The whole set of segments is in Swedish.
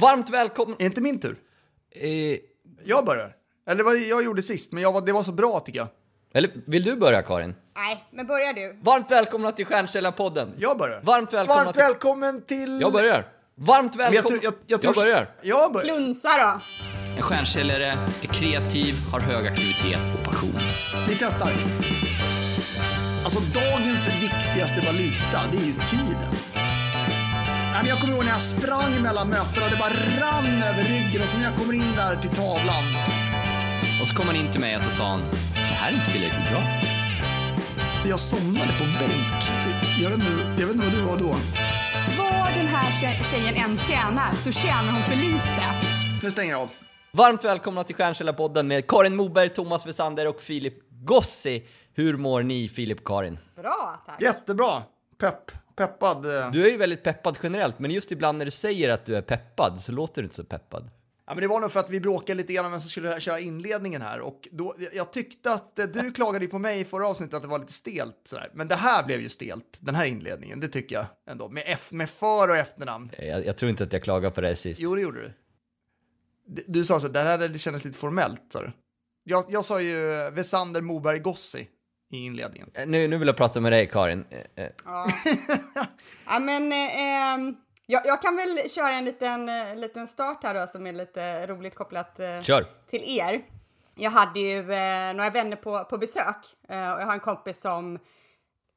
Varmt välkommen... Är det inte min tur? Eh, Jag börjar. Eller vad jag gjorde sist, men jag var, det var så bra tycker jag. eller vill du börja Karin? Nej, men börjar du. Varmt välkomna till Stjärnkällarpodden. Jag börjar. Varmt välkomna Varmt till- välkommen till... Jag börjar. Varmt Men jag, jag, jag, tror... börjar. Jag börjar. Klunsa då. En stjärnkällare är kreativ, har hög aktivitet och passion. Vi testar. Alltså dagens viktigaste valuta, det är ju tiden. Men jag kommer ihåg när jag sprang mellan mötena och det bara rann över ryggen och så när jag kommer in där till tavlan. Och så kom han in till mig och så sa han, det här är inte tillräckligt bra. Jag somnade på en bänk. Jag vet inte, jag vet inte vad du var då. Vad den här tje- tjejen än tjänar så tjänar hon för lite. Nu stänger jag av. Varmt välkomna till Stjärnkällarpodden med Karin Moberg, Thomas Wessander och Filip Gossi. Hur mår ni Filip och Karin? Bra, tack. Jättebra. Pepp. Peppad. eh. Du är ju väldigt peppad generellt, men just ibland när du säger att du är peppad så låter du inte så peppad. Ja, men det var nog för att vi bråkade lite grann om vem som skulle köra inledningen här. Och då, jag tyckte att eh, du klagade på mig i förra avsnittet att det var lite stelt. Sådär. Men det här blev ju stelt, den här inledningen. Det tycker jag ändå. Med, F, med för och efternamn. Jag, jag tror inte att jag klagade på det sist. Jo, det gjorde du. Du sa så att det här det kändes lite formellt, sa du. Jag, jag sa ju Vesander Moberg Gossi i inledningen. Eh, Nu, nu vill jag prata med dig Karin. Eh, eh, Ja, men eh, ehm, jag, jag kan väl köra en liten, liten start här då som är lite roligt kopplat eh, Kör. till er. Jag hade ju eh, några vänner på, på besök eh, och jag har en kompis som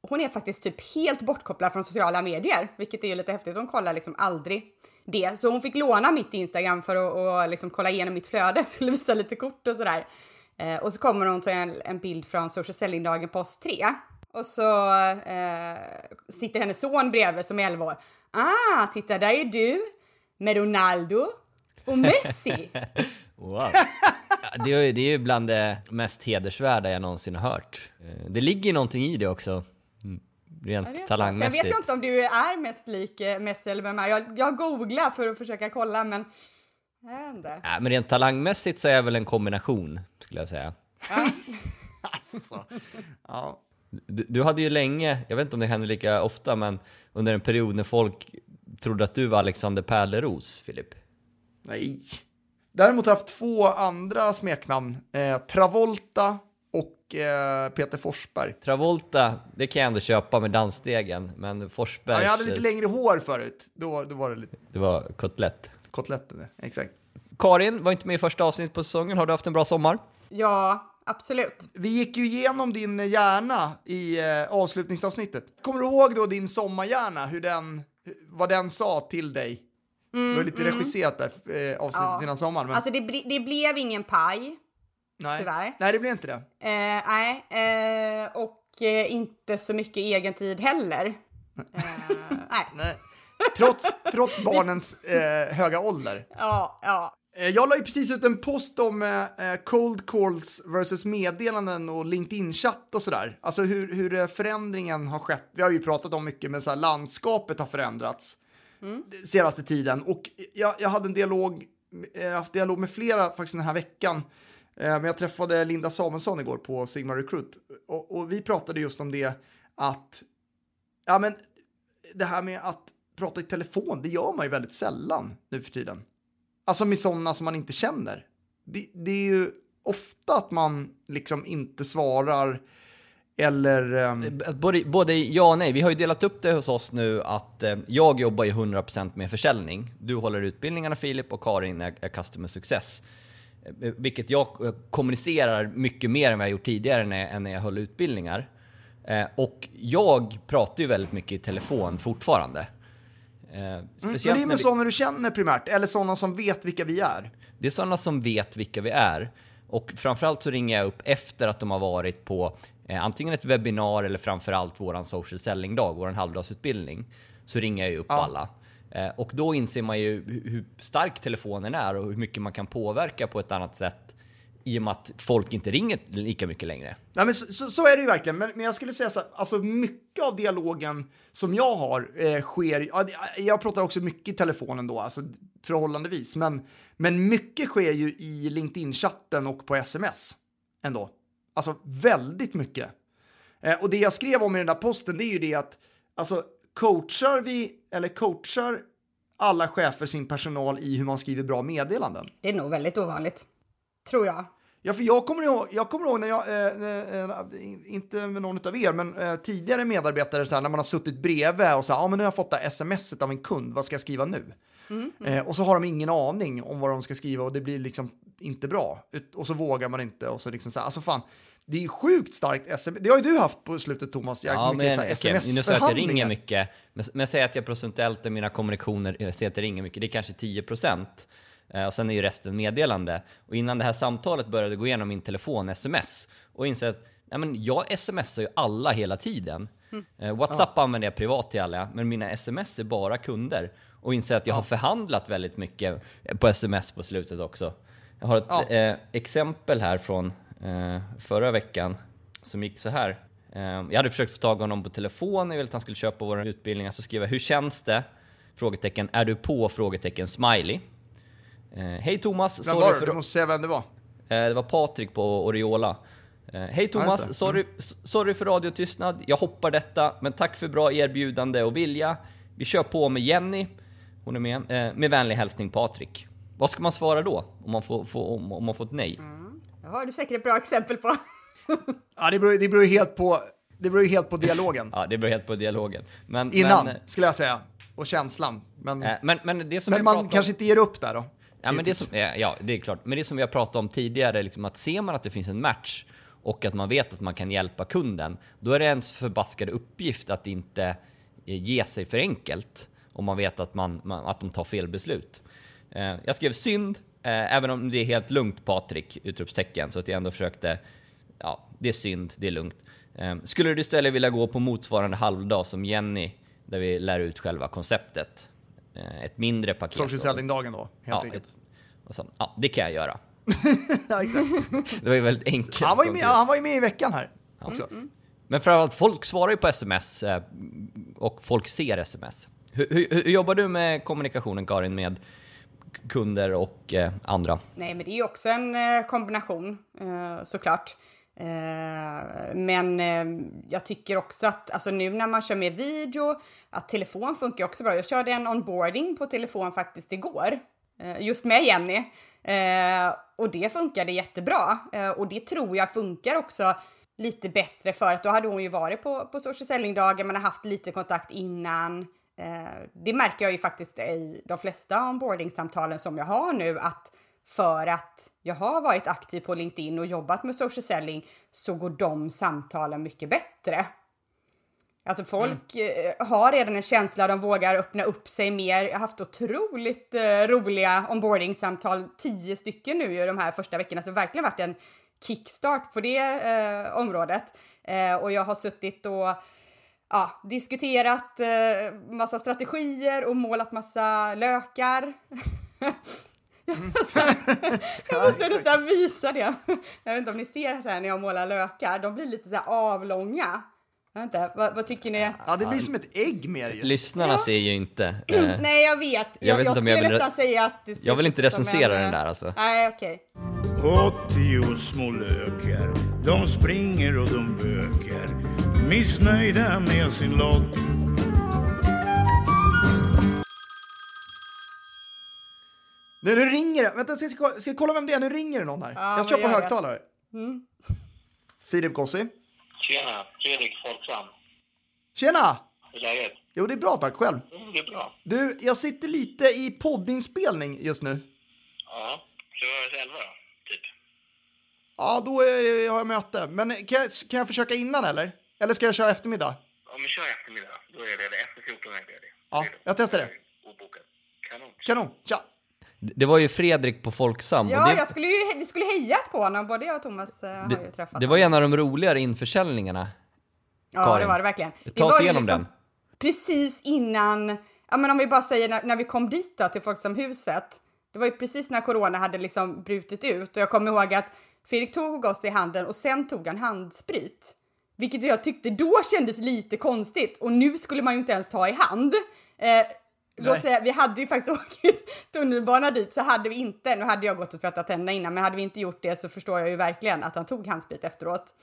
hon är faktiskt typ helt bortkopplad från sociala medier, vilket är ju lite häftigt. Hon kollar liksom aldrig det. Så hon fick låna mitt Instagram för att och liksom kolla igenom mitt flöde, skulle visa lite kort och sådär. Eh, och så kommer hon till en, en bild från social selling-dagen på oss tre. Och så eh, sitter hennes son bredvid som är 11 år. Ah, titta där är du med Ronaldo och Messi. Wow. Det, är, det är ju bland det mest hedersvärda jag någonsin har hört. Eh, Det ligger någonting i det också. Mm, Rent Ja, talangmässigt. vet jag inte om du är mest lik eh, Messi eller vem är. Jag, jag googlar för att försöka kolla, men jag inte. Ja, men rent talangmässigt så är jag väl en kombination, skulle jag säga. Alltså. Ja. Du, du hade ju länge, jag vet inte om det händer lika ofta, men under en period när folk trodde att du var Alexander Pärleros, Filip. Nej. Däremot har jag haft två andra smeknamn. Eh, Travolta och eh, Peter Forsberg. Travolta, det kan jag ändå köpa med dansstegen, men Forsberg, Ja, jag hade lite längre hår förut. Då, då var det lite det var kotlett. Kotletter. det. Exakt. Karin var inte med i första avsnittet på säsongen, har du haft en bra sommar? Ja, absolut. Vi gick ju igenom din hjärna i eh, avslutningsavsnittet. Kommer du ihåg då din sommarhjärna, hur den, vad den sa till dig? det var lite regisserat där, eh, avsnittet Ja. innan sommaren. Men, Alltså det, bli- det blev ingen paj. nej. tyvärr. nej, det blev inte det. Eh, nej, eh, och eh, inte så mycket egen tid heller. Eh, nej. Trots, trots barnens eh, höga ålder. Ja, ja. Eh, Jag la ju precis ut en post om eh, eh, cold calls versus meddelanden och LinkedIn-chatt och sådär. Alltså hur, hur eh, förändringen har skett. Vi har ju pratat om mycket, men så här, landskapet har förändrats den senaste tiden. Och jag, jag hade en dialog, eh, haft dialog med flera faktiskt den här veckan. Eh, Men jag träffade Linda Samuelsson igår på Sigma Recruit och, och vi pratade just om det att ja, men det här med att prata i telefon, det gör man ju väldigt sällan nu för tiden. Alltså med sådana som man inte känner. Det, det är ju ofta att man liksom inte svarar eller... Um... Både, både ja och nej. Vi har ju delat upp det hos oss nu att eh, jag jobbar ju 100% med försäljning. Du håller utbildningarna Filip och Karin är, är customer success. Eh, eh Vilket jag eh, kommunicerar mycket mer än vad jag gjort tidigare när, än när jag höll utbildningar. Eh, och jag pratar ju väldigt mycket i telefon fortfarande. Eh, men speciellt det är med vi- sådana du känner primärt, eller sådana som vet vilka vi är. Det är sådana som vet vilka vi är. Och framförallt så ringer jag upp efter att de har varit på eh, antingen ett webbinar eller framförallt våran social selling-dag, våran halvdagsutbildning. Så ringer jag ju upp Ja. alla. Eh, och då inser man ju hu- hur stark telefonen är och hur mycket man kan påverka på ett annat sätt i och med att folk inte ringer lika mycket längre. Nej, men så, så, så är det ju verkligen, men, men jag skulle säga så här, alltså mycket av dialogen som jag har eh, sker, ja, det- jag pratar också mycket i telefonen då, alltså förhållandevis, men, men mycket sker ju i LinkedIn-chatten och på sms ändå. Alltså väldigt mycket. Eh, och det jag skrev om i den där posten, det är ju det att, alltså coachar vi, eller coachar alla chefer sin personal i hur man skriver bra meddelanden. Det är nog väldigt ovanligt. Tror jag. Ja, för jag kommer ihåg, jag kommer ihåg när jag, eh, eh, inte med någon av er, men eh, tidigare medarbetare så här, när man har suttit bredvid och så här, ja men nu har jag fått det här smset av en kund, vad ska jag skriva nu? Eh, och så har de ingen aning om vad de ska skriva och det blir liksom inte bra. Och så vågar man inte och så liksom så här, alltså fan, det är sjukt starkt sms, det har ju du haft på slutet Thomas, jag, Ja, mycket men okej, nu säger jag att jag ringer mycket. Men, men säg att jag procentuellt i mina kommunikationer jag säger att jag ringer mycket. Det är kanske 10 procent. Eh, och sen är ju resten meddelande. Och innan det här samtalet började gå igenom min telefon, sms, och inser att nej, men jag smsar ju alla hela tiden. Eh, WhatsApp använder jag privat till alla, men mina sms är bara kunder. Och inser att jag har förhandlat väldigt mycket på sms på slutet också. Jag har ett Ja. eh, exempel här från eh, förra veckan som gick så här. Eh, jag hade försökt få tag i honom på telefon, jag ville att han skulle köpa våra utbildningar, så skrev jag “Hur känns det?” Frågetecken. “Är du på?” Frågetecken. Smiley. Eh, Hej Thomas, Vem sorry var det? för... Du måste säga vem det var. Eh, det var Patrik på Oriola. Eh, Hej Ja, Thomas, det. sorry, s- sorry för radiotystnad. Jag hoppar detta, men tack för bra erbjudande och vilja. Vi kör på med Jenny, hon är med. Med vänlig hälsning Patrik. Vad ska man svara då? Om man får, får, om, om man får ett nej? Det har du säkert ett bra exempel på. Ja, det beror, det beror ju helt på, det beror ju helt på dialogen. Ja, det beror helt på dialogen. Men, Innan, Men, skulle jag säga. Och känslan. Men, men, men det som men man pratar kanske inte ger upp där då. Ja, men det som, ja, det är klart. Men det som vi har pratat om tidigare, liksom att ser man att det finns en match och att man vet att man kan hjälpa kunden, då är det ens förbaskade uppgift att inte eh, ge sig för enkelt om man vet att, man, man, att de tar fel beslut. Eh, jag skrev synd, eh, även om det är helt lugnt Patrik, utropstecken, så att jag ändå försökte, ja, det är synd, det är lugnt. Eh, skulle du istället vilja gå på motsvarande halvdag som Jenny, där vi lär ut själva konceptet? Eh, ett mindre paket. Social selling-dagen då, helt Ja, enkelt. ett- och så, ja, det kan jag göra. Ja. Det var ju väldigt enkelt. Han var, ju med, han var ju med i veckan här också. Men framförallt, folk svarar ju på sms eh, och folk ser sms. Hur, hur, hur jobbar du med kommunikationen Karin med kunder och eh, andra? Nej, men det är ju också en kombination såklart. Eh, men eh, jag tycker också att alltså nu när man kör med video, att telefon funkar också bra. Jag körde en onboarding på telefon faktiskt igår, eh, just med Jenny. Eh, och det funkade jättebra. Eh, och det tror jag funkar också lite bättre för att då hade hon ju varit på, på social selling-dagen, man har haft lite kontakt innan. Eh, det märker jag ju faktiskt i de flesta onboarding-samtalen som jag har nu att för att jag har varit aktiv på LinkedIn och jobbat med social selling så går de samtalen mycket bättre. Alltså folk eh, har redan en känsla, de vågar öppna upp sig mer. Jag har haft otroligt eh, roliga onboarding-samtal, tio stycken nu i de här första veckorna, så det har verkligen varit en kickstart på det eh, området. Eh, och jag har suttit och ja, diskuterat eh, massa strategier och målat massa lökar. jag måste nästan visa det. Jag vet inte om ni ser så här när jag målar lökar, de blir lite så här avlånga. Jag vet inte, vad, vad tycker ni? Ja, det blir som ett ägg med det ju. Lyssnarna Ja. ser ju inte. Eh, Nej, jag vet. Jag, Jag jag, vet inte om skulle jag vill nästan säga att det ser jag vill inte recensera en, den där alltså. Nej, okej. 80 små lökar, de springer och de bökar Missnöjda med sin lott Nu, nu ringer det. Vänta, ska jag, kolla- ska jag kolla vem det är? Nu ringer det någon här. Ja, jag kör men på högtalare. Filip Gossi. Tjena, Fredrik Folksam. Tjena! Hur är läget? Jo, det är bra tack. Själv? Mm, det är bra. Du, jag sitter lite i poddinspelning just nu. Ja, ska vi höras elva då? Typ. Ja, då är, har jag möte. Men kan jag, kan jag försöka innan eller? Eller ska jag köra eftermiddag? Om vi kör eftermiddag, då är det det. Efter 14 är det det. Ja, jag testar det. Obokat. Kanon. Kanon, tja! Det var ju Fredrik på Folksam. Ja, det, jag skulle ju, vi skulle hejat på honom, både jag och Thomas eh, har ju det, träffat det var honom. en av de roligare införsäljningarna. Ja, Karin. det var det verkligen. Ta det oss igenom den. Precis innan, ja men om vi bara säger när, när vi kom dit då till Folksamhuset. Det var ju precis när corona hade liksom brutit ut och jag kommer ihåg att Fredrik tog oss i handen och sen tog han handsprit. Vilket jag tyckte då kändes lite konstigt och nu skulle man ju inte ens ta i hand. Eh, låt säga, vi hade ju faktiskt åkt tunnelbana dit så hade vi inte, nu hade jag gått och tvättat tänderna innan, men hade vi inte gjort det så förstår jag ju verkligen att han tog handsprit efteråt.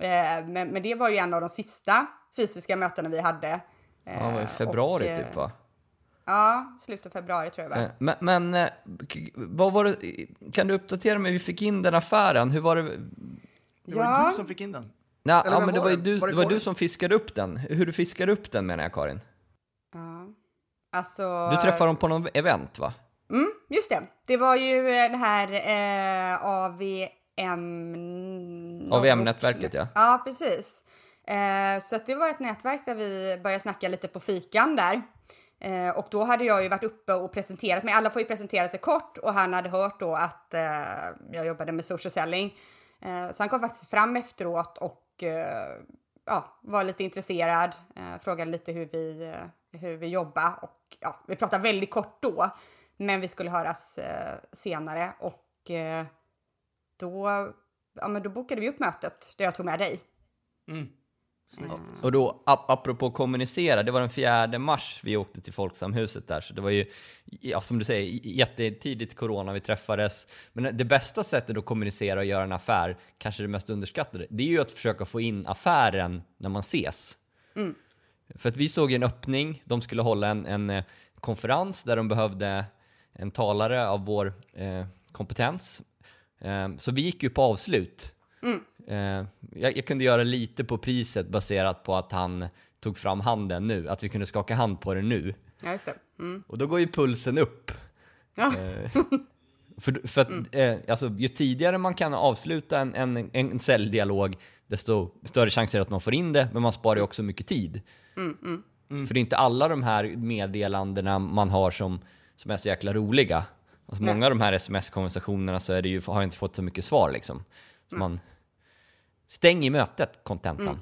Eh, men, men det var ju en av de sista fysiska mötena vi hade. Ja, det var i Eh, februari och, eh, typ va? Ja, slutet av februari tror jag Eh, va? Men, men eh, vad var det, kan du uppdatera mig? Vi fick in den affären. Hur var det? Det var Ja. du som fick in den. Nej, ja, men det var var ju det? du, Var det det var du som fiskade upp den. Hur du fiskade upp den menar jag, Karin. Ja. Alltså... Du träffade dem på någon event, va? Mm, just det. Det var ju eh, det här eh, AVM... AVM-nätverket, ja. Ja, precis. Eh, så det var ett nätverk där vi började snacka lite på fikan där. Eh, och då hade jag ju varit uppe och presenterat mig. Alla får ju presentera sig kort och han hade hört då att eh, jag jobbade med social selling. Eh, så han kom faktiskt fram efteråt och eh, ja, var lite intresserad. Frågade lite hur vi, hur vi jobbar och ja, vi pratade väldigt kort då. Men vi skulle höras eh, senare och eh, då, ja, men då bokade vi upp mötet där jag tog med dig. Och då, ap apropå kommunicera, det var den 4 mars vi åkte till Folksamhuset där, så det var ju, ja, som du säger, jättetidigt corona vi träffades. Men det bästa sättet att kommunicera och göra en affär, kanske det mest underskattade, det är ju att försöka få in affären när man ses. För att vi såg en öppning, de skulle hålla en, en eh, konferens där de behövde en talare av vår eh, kompetens. Eh, så vi gick ju på avslut. Eh, jag, jag kunde göra lite på priset baserat på att han tog fram handen nu, att vi kunde skaka hand på det nu. Ja, just. Mm. Och då går ju pulsen upp. Ja. För, för att, eh, alltså, ju tidigare man kan avsluta en, en, en säljdialog, desto större chanser att man får in det, men man sparar ju också mycket tid. För det är inte alla de här meddelandena man har som, som är så jäkla roliga. Alltså, många av de här sms-konversationerna så är det ju, har jag inte fått så mycket svar liksom. Så man, stäng i mötet, kontentan.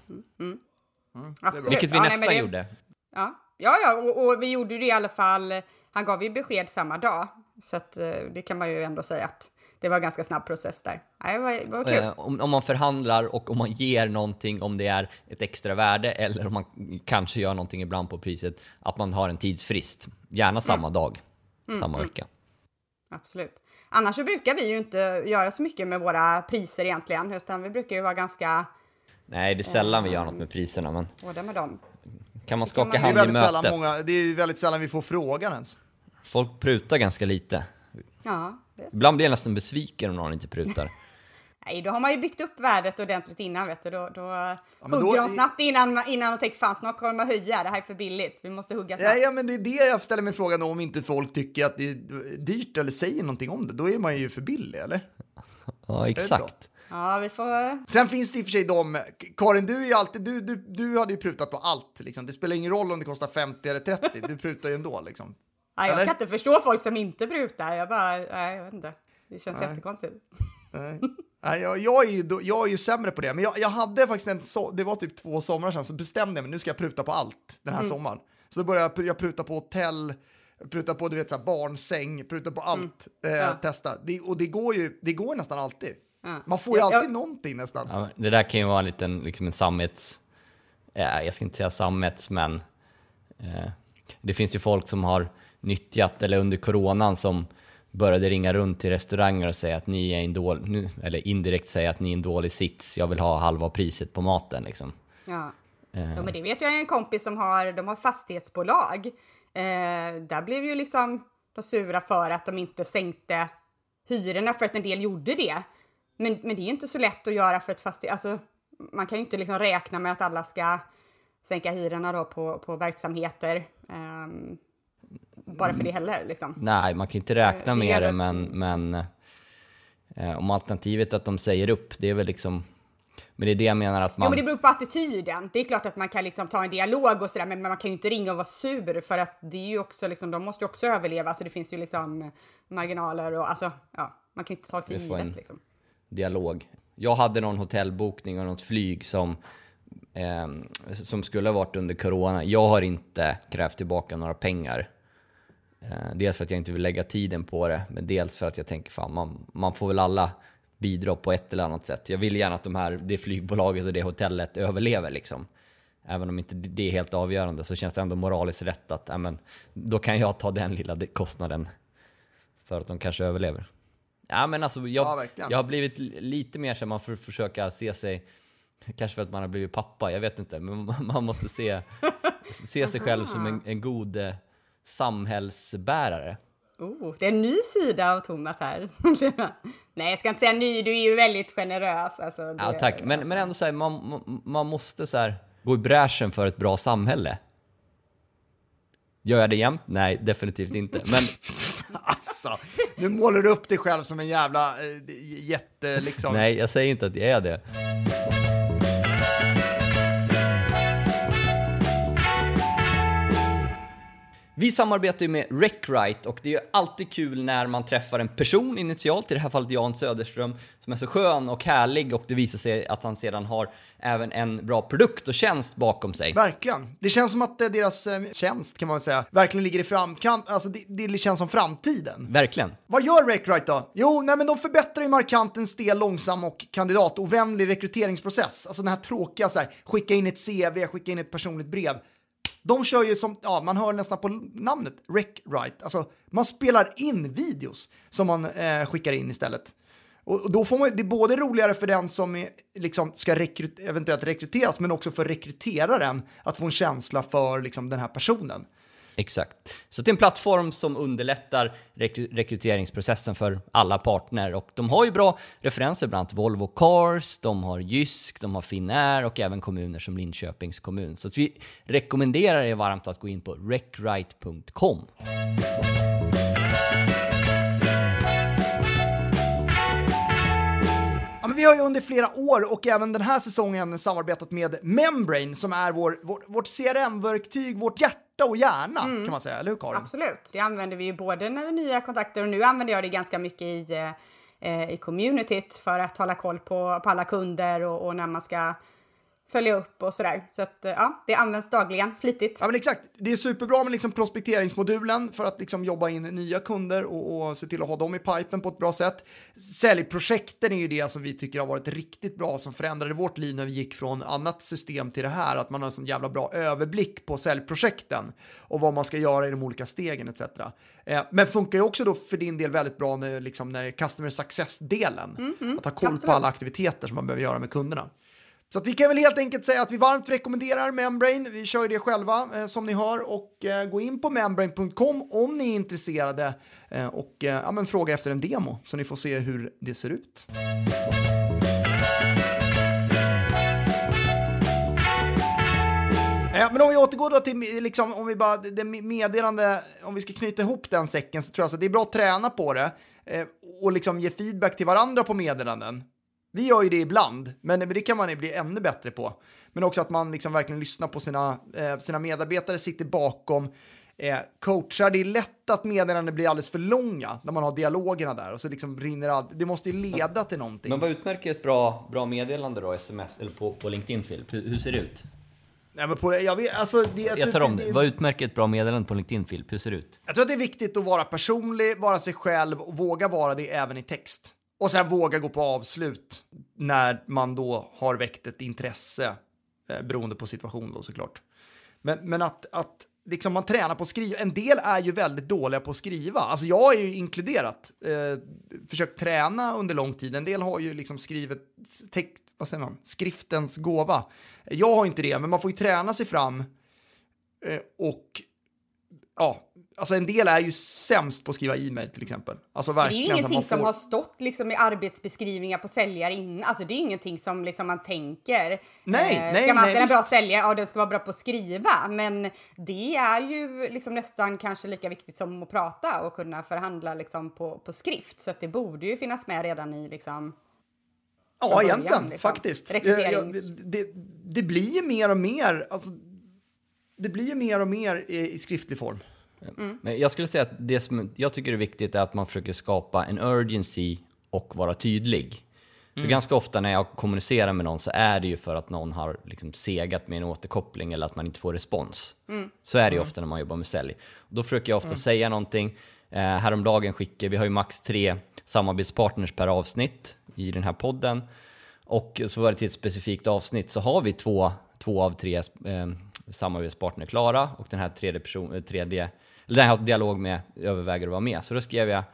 Vilket vi Ja, nej, nästan det- gjorde. Ja, ja, ja och, och vi gjorde det i alla fall. Han gav ju besked samma dag. Så att, eh, det kan man ju ändå säga att det var en ganska snabb process där. Det var, det var kul. Eh, om, om man förhandlar och om man ger någonting, om det är ett extra värde eller om man kanske gör någonting ibland på priset, att man har en tidsfrist. Gärna samma dag, samma vecka. Absolut. Annars så brukar vi ju inte göra så mycket med våra priser egentligen, utan vi brukar ju vara ganska Nej, det är sällan vi gör något med priserna, men hårda med dem. kan man skaka Det är, hand i väldigt sällan mötet? många, det är väldigt sällan vi får frågan ens. Folk prutar ganska lite. Ja, det är så. Ibland blir jag nästan besviken om någon inte prutar. Nej, då har man ju byggt upp värdet ordentligt innan, vet du. Då, då men hugger då- de snabbt innan, innan de tänker fan snart kommer de att höja, det här är för billigt, vi måste hugga snabbt. Ja, ja, men det är det jag ställer mig frågan om inte folk tycker att det är dyrt eller säger någonting om det. Då är man ju för billig, eller? Ja, exakt. Ja, vi får... Sen finns det i och för sig de, Karin du är ju alltid, du, du, du hade ju prutat på allt liksom. Det spelar ingen roll om det kostar 50 eller 30, du prutar ju ändå liksom. Nej, jag Eller? kan inte förstå folk som inte prutar, jag bara, nej, jag vet inte. Det känns Nej. jättekonstigt. Nej. Nej, jag, jag, är ju, jag är ju sämre på det, men jag, jag hade faktiskt en, so det var typ två somrar sedan, så bestämde jag mig, nu ska jag pruta på allt den här sommaren. Så då började jag, pr- jag pruta på hotell, pruta på du vet, så här, barnsäng, pruta på allt, eh, Ja. testa. Det, och det går ju det går nästan alltid. Ja. Man får ju alltid jag- någonting nästan. Ja, det där kan ju vara en liten liksom en sammets... Ja, jag ska inte säga sammets, men eh, det finns ju folk som har nyttjat, eller under coronan, som började ringa runt till restauranger och säga att ni är en dålig, eller indirekt säga att ni är en dålig sits, jag vill ha halva priset på maten liksom. Ja. Eh, ja, men det vet jag en kompis som har, de har fastighetsbolag. Eh, där blev ju liksom de sura för att de inte sänkte hyrorna för att en del gjorde det. Men, men det är inte så lätt att göra för ett fastighet, alltså man kan ju inte liksom räkna med att alla ska sänka hyrorna då på, på verksamheter. ehm, bara för det heller liksom. Nej, man kan inte räkna det med det, rätt men, men eh, om alternativet att de säger upp, det är väl liksom... Men det är det jag menar att Jo man... men det beror på attityden. Det är klart att man kan liksom ta en dialog och sådär men man kan ju inte ringa och vara sur för att det är ju också liksom, de måste ju också överleva så det finns ju liksom marginaler och alltså ja, man kan ju inte ta det för givet liksom. dialog. Jag hade någon hotellbokning och något flyg som, eh, som skulle ha varit under corona. Jag har inte krävt tillbaka några pengar. Eh, dels för att jag inte vill lägga tiden på det, men dels för att jag tänker fan, man, man får väl alla bidra på ett eller annat sätt. Jag vill gärna att de här, det flygbolaget och det hotellet överlever liksom. Även om inte det är helt avgörande så känns det ändå moraliskt rätt att ja, men, då kan jag ta den lilla de- kostnaden för att de kanske överlever. Ja men alltså jag, Ja, jag har blivit li- lite mer så man får försöka se sig, kanske för att man har blivit pappa, jag vet inte, men man- man måste se, se sig själv som en, en god, eh, samhällsbärare. Oh, det är en ny sida av Thomas här. Nej, jag ska inte säga ny, du är ju väldigt generös. Alltså, det, Ja, tack. Men, men ändå så här, man, man måste så här, gå i bräschen för ett bra samhälle. Gör jag det jämt? Nej, definitivt inte. Men Alltså, nu målar du upp dig själv som en jävla eh, jätte liksom. nej, jag säger inte att jag är det. Vi samarbetar ju med RecRite och det är ju alltid kul när man träffar en person initialt, i det här fallet Jan Söderström, som är så skön och härlig och det visar sig att han sedan har även en bra produkt och tjänst bakom sig. Verkligen. Det känns som att eh, deras eh, tjänst kan man väl säga verkligen ligger i framkant. Alltså det, det känns som framtiden. Verkligen. Vad gör Recruit då? Jo, nej, men de förbättrar ju markant en stel, långsam och kandidatovänlig rekryteringsprocess. Alltså den här tråkiga så här, skicka in ett CV, skicka in ett personligt brev. De kör ju som, ja, man hör nästan på namnet, rec right, Alltså, man spelar in videos som man eh, skickar in istället. Och och då får man, det är både roligare för den som är, liksom, ska rekryt, eventuellt rekryteras, men också för rekryteraren att få en känsla för liksom, den här personen. Exakt. Så det är en plattform som underlättar rekry- rekryteringsprocessen för alla partner och de har ju bra referenser, bland annat Volvo Cars, de har Jysk, de har Finnair och även kommuner som Linköpings kommun. Så att vi rekommenderar er varmt att gå in på recrite.com. Vi har ju under flera år och även den här säsongen samarbetat med Membrane som är vår, vår, vårt CRM-verktyg, vårt hjärta och hjärna kan man säga, eller hur Karin? Absolut, det använder vi ju både när vi nya kontakter och nu använder jag det ganska mycket i, eh, i communityt för att hålla koll på, på alla kunder och, och när man ska följa upp och sådär. Så att eh, ja, det används dagligen, flitigt. Ja men exakt, det är superbra med liksom prospekteringsmodulen för att liksom jobba in nya kunder och, och se till att ha dem i pipen på ett bra sätt. Säljprojekten är ju det som vi tycker har varit riktigt bra som förändrade vårt liv när vi gick från annat system till det här, att man har en sån jävla bra överblick på säljprojekten och vad man ska göra i de olika stegen etc. Eh, men funkar ju också då för din del väldigt bra när, liksom, när det är customer success-delen, att ha koll på absolut. alla aktiviteter som man behöver göra med kunderna. Så att vi kan väl helt enkelt säga att vi varmt rekommenderar Membrane. Vi kör ju det själva eh, som ni hör och eh, gå in på membrane.com om ni är intresserade eh, och eh, ja, men fråga efter en demo så ni får se hur det ser ut. Ja, men om vi återgår då till liksom, om vi bara, det meddelande, om vi ska knyta ihop den säcken så tror jag så att det är bra att träna på det eh, och liksom ge feedback till varandra på meddelanden. Vi gör ju det ibland, men det kan man ju bli ännu bättre på. Men också att man liksom verkligen lyssnar på sina, eh, sina medarbetare, sitter bakom, eh, coachar. Det är lätt att meddelanden blir alldeles för långa när man har dialogerna där och så liksom brinner allt. Det måste ju leda till någonting. Men vad utmärker ett bra, bra meddelande då, sms, eller på, på LinkedIn Filip? Hur, hur ser det ut? Nej, men på, jag, vet, alltså, det, Jag tar om det. Vad utmärker ett bra meddelande på LinkedIn Filip? Hur ser det ut? Jag tror att det är viktigt att vara personlig, vara sig själv och våga vara det även i text. Och sen våga gå på avslut när man då har väckt ett intresse, eh, beroende på situation då såklart. Men, men att, att liksom man tränar på att skriva, en del är ju väldigt dåliga på att skriva. Alltså jag är ju inkluderat, eh, försökt träna under lång tid. En del har ju liksom skrivit text, vad säger man, skriftens gåva. Jag har inte det, men man får ju träna sig fram eh, och ja, alltså en del är ju sämst på att skriva e-mail till exempel. Alltså Det är verkligen. ju ingenting man som får- har stått liksom i arbetsbeskrivningar på säljare innan. Alltså det är ingenting som liksom man tänker. Nej, eh, nej, Ska man nej, en bra säljare, ja den ska vara bra på att skriva. Men det är ju liksom nästan kanske lika viktigt som att prata och kunna förhandla liksom på, på skrift. Så att det borde ju finnas med redan i liksom Ja, början, egentligen liksom. faktiskt. Rekryterings- Eh, ja, Det, det blir ju mer och mer, alltså, det blir ju mer och mer i, i skriftlig form. Men jag skulle säga att det som jag tycker är viktigt är att man försöker skapa en urgency och vara tydlig. För ganska ofta när jag kommunicerar med någon så är det ju för att någon har liksom segat med en återkoppling eller att man inte får respons. Så är det ju ofta när man jobbar med sälj. Då försöker jag ofta säga någonting. Eh, häromdagen skickade vi har ju max tre samarbetspartners per avsnitt i den här podden. Och så var det till ett specifikt avsnitt så har vi två, två av tre eh, samarbetspartner klara och den här tredje, person, eh, tredje eller den här har dialog med överväger att vara med. Så då skrev jag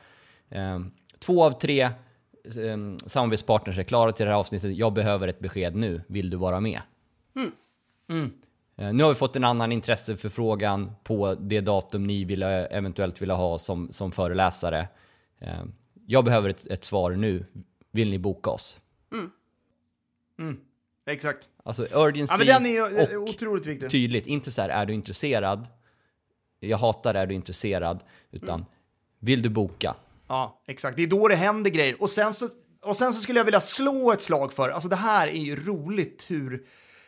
eh, två av tre eh, samarbetspartners är klara till det här avsnittet. Jag behöver ett besked nu. Vill du vara med? Eh, Nu har vi fått en annan intresseförfrågan på det datum ni vill, eventuellt vill ha som, som föreläsare. Eh, Jag behöver ett, ett svar nu. Vill ni boka oss? Exakt. Alltså urgency Ja, men den är ju och otroligt viktig. tydligt. Inte så här, är du intresserad? Jag hatar är du intresserad? Utan, Mm. vill du boka? Ja, exakt. Det är då det händer grejer. Och sen så, och sen så skulle jag vilja slå ett slag för, alltså det här är ju roligt hur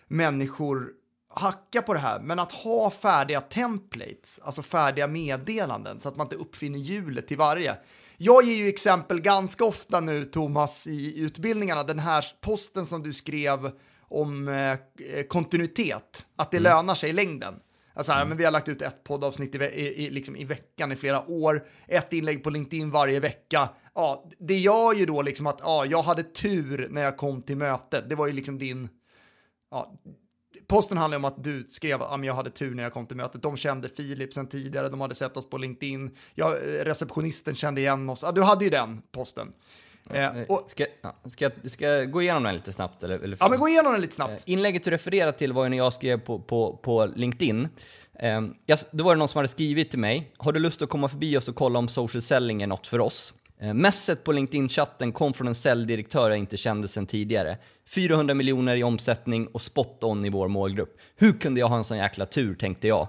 människor hackar på det här, men att ha färdiga templates, alltså färdiga meddelanden, så att man inte uppfinner hjulet till varje. Jag ger ju exempel ganska ofta nu, Thomas, i utbildningarna, den här posten som du skrev om eh, kontinuitet, att det lönar sig i längden. Alltså här, men vi har lagt ut ett poddavsnitt i, i, i, liksom i veckan i flera år, ett inlägg på LinkedIn varje vecka. Ja, det gör ju då liksom att ja, jag hade tur när jag kom till mötet. Det var ju liksom din... Ja, posten handlar om att du skrev att jag hade tur när jag kom till mötet. De kände Filip sen tidigare, de hade sett oss på LinkedIn. Jag, eh, receptionisten kände igen oss. Ja, du hade ju den posten. Eh, och, Ska, ska, ska jag gå igenom den lite snabbt? Eller, eller ja, men gå igenom den lite Eh, snabbt. Inlägget du refererar till var ju när jag skrev på, på, på LinkedIn. Eh, jag, då var det någon som hade skrivit till mig. Har du lust att komma förbi oss och kolla om social selling är något för oss? Eh, messet på LinkedIn-chatten kom från en säljdirektör jag inte kände sedan tidigare. 400 miljoner i omsättning och spot on i vår målgrupp. Hur kunde jag ha en sån jäkla tur, tänkte jag.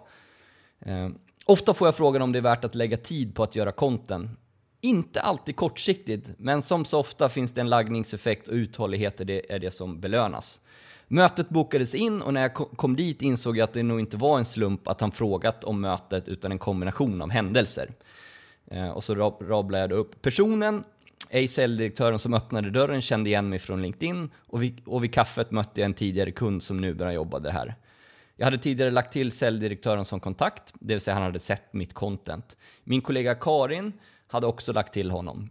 Eh, ofta får jag frågan om det är värt att lägga tid på att göra content. Inte alltid kortsiktigt, men som så ofta finns det en laggningseffekt och uthållighet är det, är det som belönas. Mötet bokades in och när jag kom dit insåg jag att det nog inte var en slump att han frågat om mötet utan en kombination av händelser. Eh, och så rabblade jag då upp personen, ej säljdirektören som öppnade dörren kände igen mig från LinkedIn och vid, och vid kaffet mötte jag en tidigare kund som nu börjar jobba här. Jag hade tidigare lagt till säljdirektören som kontakt, det vill säga han hade sett mitt content. Min kollega Karin hade också lagt till honom,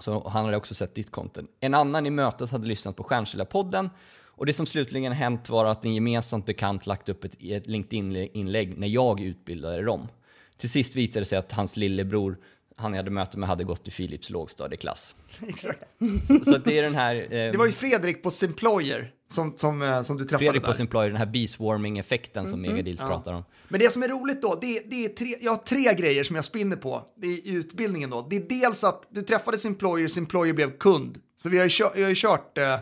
så han hade också sett ditt content. En annan i mötet hade lyssnat på Stjärnkällarpodden och det som slutligen hänt var att en gemensamt bekant lagt upp ett, ett LinkedIn-inlägg när jag utbildade dem. Till sist visade det sig att hans lillebror, han jag hade möte med, hade gått i Philips lågstadieklass. Exakt. Så, så det är den här... Eh, Det var ju Fredrik på Simployer som, som, eh, som du träffade Fredrik där. på sin employer, den här beeswarming-effekten som Megadils pratar om. Men det som är roligt då, det, det är tre, jag har tre grejer som jag spinner på i utbildningen då. Det är dels att du träffade Simployer, Simployer blev kund. Så vi har ju kört, jag har ju kört eh,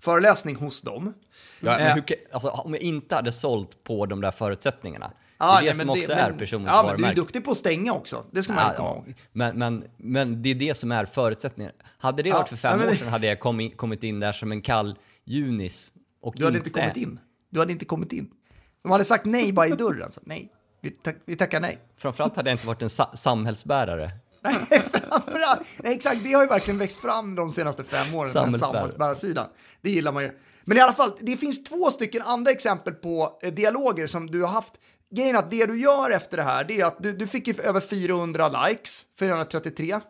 föreläsning hos dem. Ja, Eh. hur, alltså, om jag inte hade sålt på de där förutsättningarna. Ja, det är det nej, som också det- är personens Ja, men du är varumärke. duktig på att stänga också. Det ska man Ja, komma ihåg. Men, men, men det är det som är förutsättningen. Hade det Ja, varit för fem nej, år sedan hade jag kommit, kommit in där som en kall junis. Och Du hade inte kommit in. Du hade inte kommit in. De hade sagt nej bara i dörren. Så, nej, vi, tack, vi tackar nej. Framförallt hade jag inte varit en sa- samhällsbärare. Nej, exakt, det har ju verkligen växt fram de senaste fem åren, den samhällsbärarsidan. Det gillar man ju. Men i alla fall, det finns två stycken andra exempel på eh, dialoger som du har haft. Grejen är att det du gör efter det här, det är att du, du fick över 400 likes, 433 eh,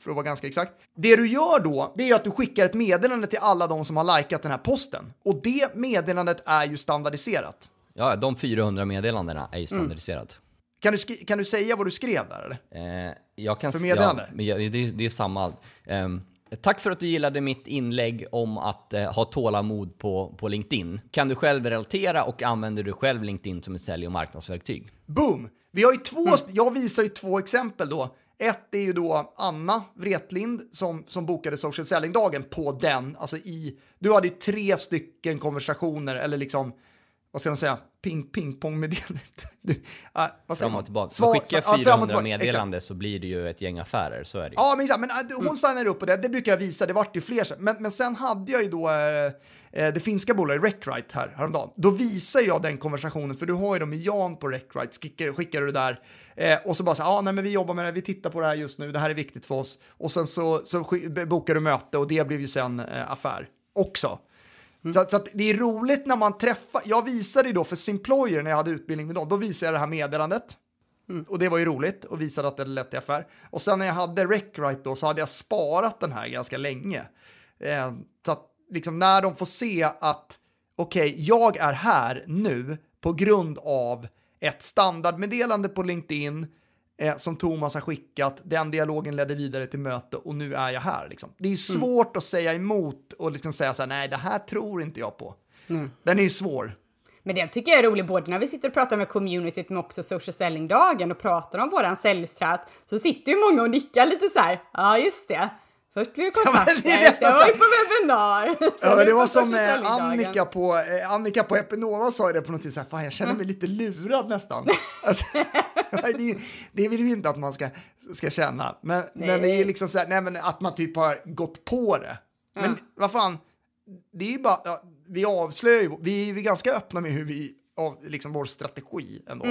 för att vara ganska exakt. Det du gör då, det är att du skickar ett meddelande till alla de som har likat den här posten. Och det meddelandet är ju standardiserat. Ja, de 400 meddelandena Mm. är ju standardiserat. Kan du, kan du säga vad du skrev där eller? Eh, jag kan, För meddelande? Ja, men jag, det, det är samma. Ehm, tack för att du gillade mitt inlägg om att eh, ha tålamod på, på LinkedIn. Kan du själv relatera och använder du själv LinkedIn som ett sälj och marknadsverktyg? Boom! Vi har ju två, jag visar ju två exempel då. Ett är ju då Anna Wretlind som, som bokade social selling-dagen på den. Alltså i, du hade ju tre stycken konversationer, eller liksom, vad ska man säga, ping, ping-pong meddelande. Du, äh, Fram och tillbaka. Svar- Skickar ja, fram och 400 tillbaka, meddelande så blir det ju ett gäng affärer, så är det ju. Ja, men, exakt, men äh, hon signade upp på det. Det brukar jag visa. Det vart ju fler. Men, men sen hade jag ju då eh, eh, det finska bolaget Reckrite här häromdagen. Då visar jag den konversationen, för du har ju dem med Jan på Reckrite. Skickar, skickar du det där eh, och så bara så här, ah, nej men vi jobbar med det, vi tittar på det här just nu, det här är viktigt för oss. Och sen så, så bokar du möte och det blev ju sen eh, affär också. Så, så att det är roligt när man träffar, jag visade ju då för Simployer när jag hade utbildning med dem, då visade jag det här meddelandet. Och det var ju roligt och visade att det lett till affär. Och sen när jag hade Reckrite då så hade jag sparat den här ganska länge. Eh, så att liksom när de får se att okej, jag är här nu på grund av ett standardmeddelande på LinkedIn eh, som Thomas har skickat, den dialogen ledde vidare till möte och nu är jag här. Liksom. Det är ju svårt att säga emot och liksom säga så här, nej det här tror inte jag på. Den är ju svår. Men den tycker jag är rolig både när vi sitter och pratar med communityt men också social selling-dagen och pratar om våran säljstrat så sitter ju många och nickar lite så här. Ja, just det. Först blev det Ja, kontakt, men det är sen nästan var vi här- på webbinar. Ja, men vi det var som eh. Annika på, eh, Annika på Epinova sa ju det på något sätt så här, fan jag känner mig lite lurad nästan. Alltså, det, det vill vi inte att man ska, ska känna. Men, men det är ju liksom så här, nej men att man typ har gått på det. Men vad fan, det är ju bara, ja, vi avslöjar ju, vi är ju ganska öppna med hur vi, av, liksom vår strategi ändå.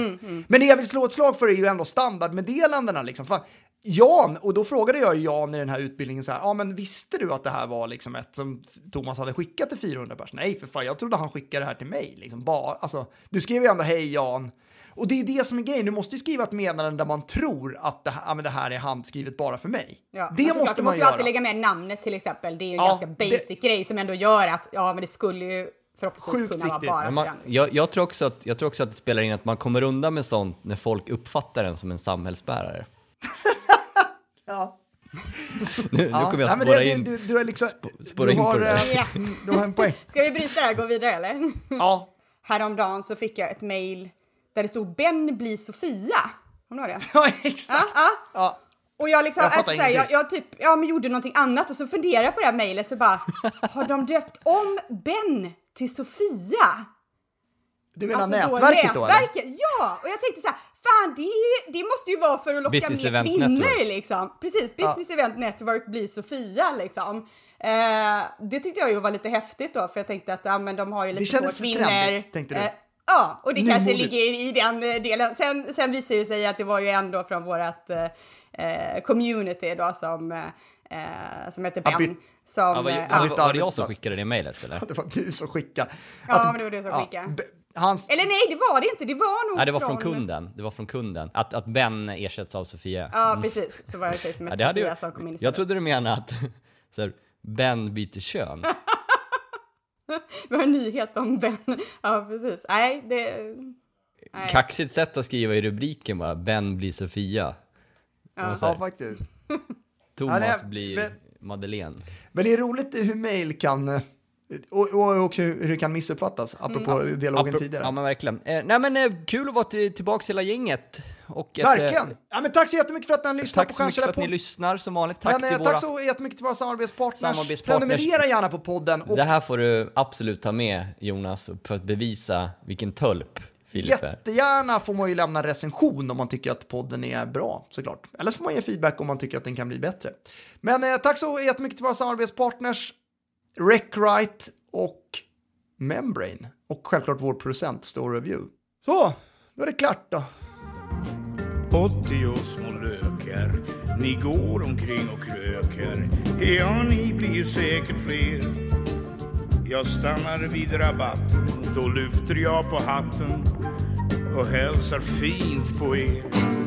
Men det jag vill slå ett slag för är ju ändå standardmeddelandena liksom. Fan, Jan, och då frågade jag Jan i den här utbildningen så här, ja men visste du att det här var liksom ett som Thomas hade skickat till 400 personer? Nej för fan, jag trodde han skickade det här till mig. Liksom bara, alltså, du skrev ju ändå hej Jan. Och det är det som är grejen, du måste ju skriva ett meddelande där man tror att det här, det här är handskrivet bara för mig. Ja, det men såklart, måste du man måste ju göra. alltid lägga med namnet till exempel. Det är ju en Ja, ganska det- basic grej som ändå gör att ja, men det skulle ju förhoppningsvis Sjukt kunna vara viktigt. bara Men för man, jag, jag, tror också att, jag tror också att det spelar in att man kommer undan med sånt när folk uppfattar en som en samhällsbärare. Ja. Nu, nu Ja, kommer jag spåra det, in. Du, du, är liksom, spåra du in på har, det där. eh, Ja. Du har en poäng. Ska vi bryta där och gå vidare eller? Ja, Häromdagen så fick jag ett mail där det stod Ben blir Sofia. Du ihåg det? ja exakt. ja. Ja. Och jag liksom, Jag alltså, såhär, jag, jag typ, ja men gjorde någonting annat och så funderade jag på det här mejlet så bara, har de döpt om Ben till Sofia? Du menar Alltså nätverket då? eller? nätverket, ja! Och jag tänkte så här, fan det, ju- det måste ju vara för att locka Business mer kvinnor Network. liksom. Precis, Business Event Network blir Sofia liksom. Eh, det tyckte jag ju var lite häftigt då, för jag tänkte att ja, men de har ju lite få kvinnor. trendigt, tänkte du? Eh, ja, och det kanske Nymodigt. ligger i den eh, delen. Sen, sen visade det sig att det var ju ändå från vårt eh, eh, community då som, eh, eh, som heter Ben. som, Ja, var, var, ja. var, var det jag som skickade det mejlet eller? Det var du som skickade. Ja, Att- men det var du som skickade. be- Hans, Eller nej, det var det inte. Det var nog Nej, det var från kunden. Det var från kunden. Att, att Ben ersätts av Sofia. Ja, precis. Så var det en tjej som Ja, hette hade Sofia som kom in jag istället. trodde du menade att så här, Ben byter kön. Vi har en nyhet om Ben. Ja, precis. Nej, det... Nej. Kaxigt sätt att skriva i rubriken bara, Ben blir Sofia. Ja. ja, faktiskt. Thomas Ja, nej, blir men- Madeleine. Men det är roligt hur mail kan, eh, och, och också hur det kan missuppfattas, apropå dialogen Apro- tidigare. Ja men verkligen. Eh, nej men eh, kul att vara till, tillbaks hela gänget. Och ett, eh, Verkligen! Ja, men tack så jättemycket för att ni har lyssnat Tack på så mycket för att ni lyssnar som vanligt. Tack Men, eh, till våra... tack så jättemycket till våra samarbetspartners. Samarbetspartners. Prenumerera gärna på podden och Det här får du absolut ta med Jonas för att bevisa vilken tölp Filip är. jättegärna får man ju lämna recension om man tycker att podden är bra såklart. Eller så får man ge feedback om man tycker att den kan bli bättre. Men eh, tack så jättemycket till våra samarbetspartners Recwrite och Membrane. Och självklart vår producent Store Review. Så, då är det klart då. 80 små lökar. Ni går omkring och krökar. Ja, ni blir säkert fler. Jag stannar vid rabatten Då lyfter jag på hatten och hälsar fint på er.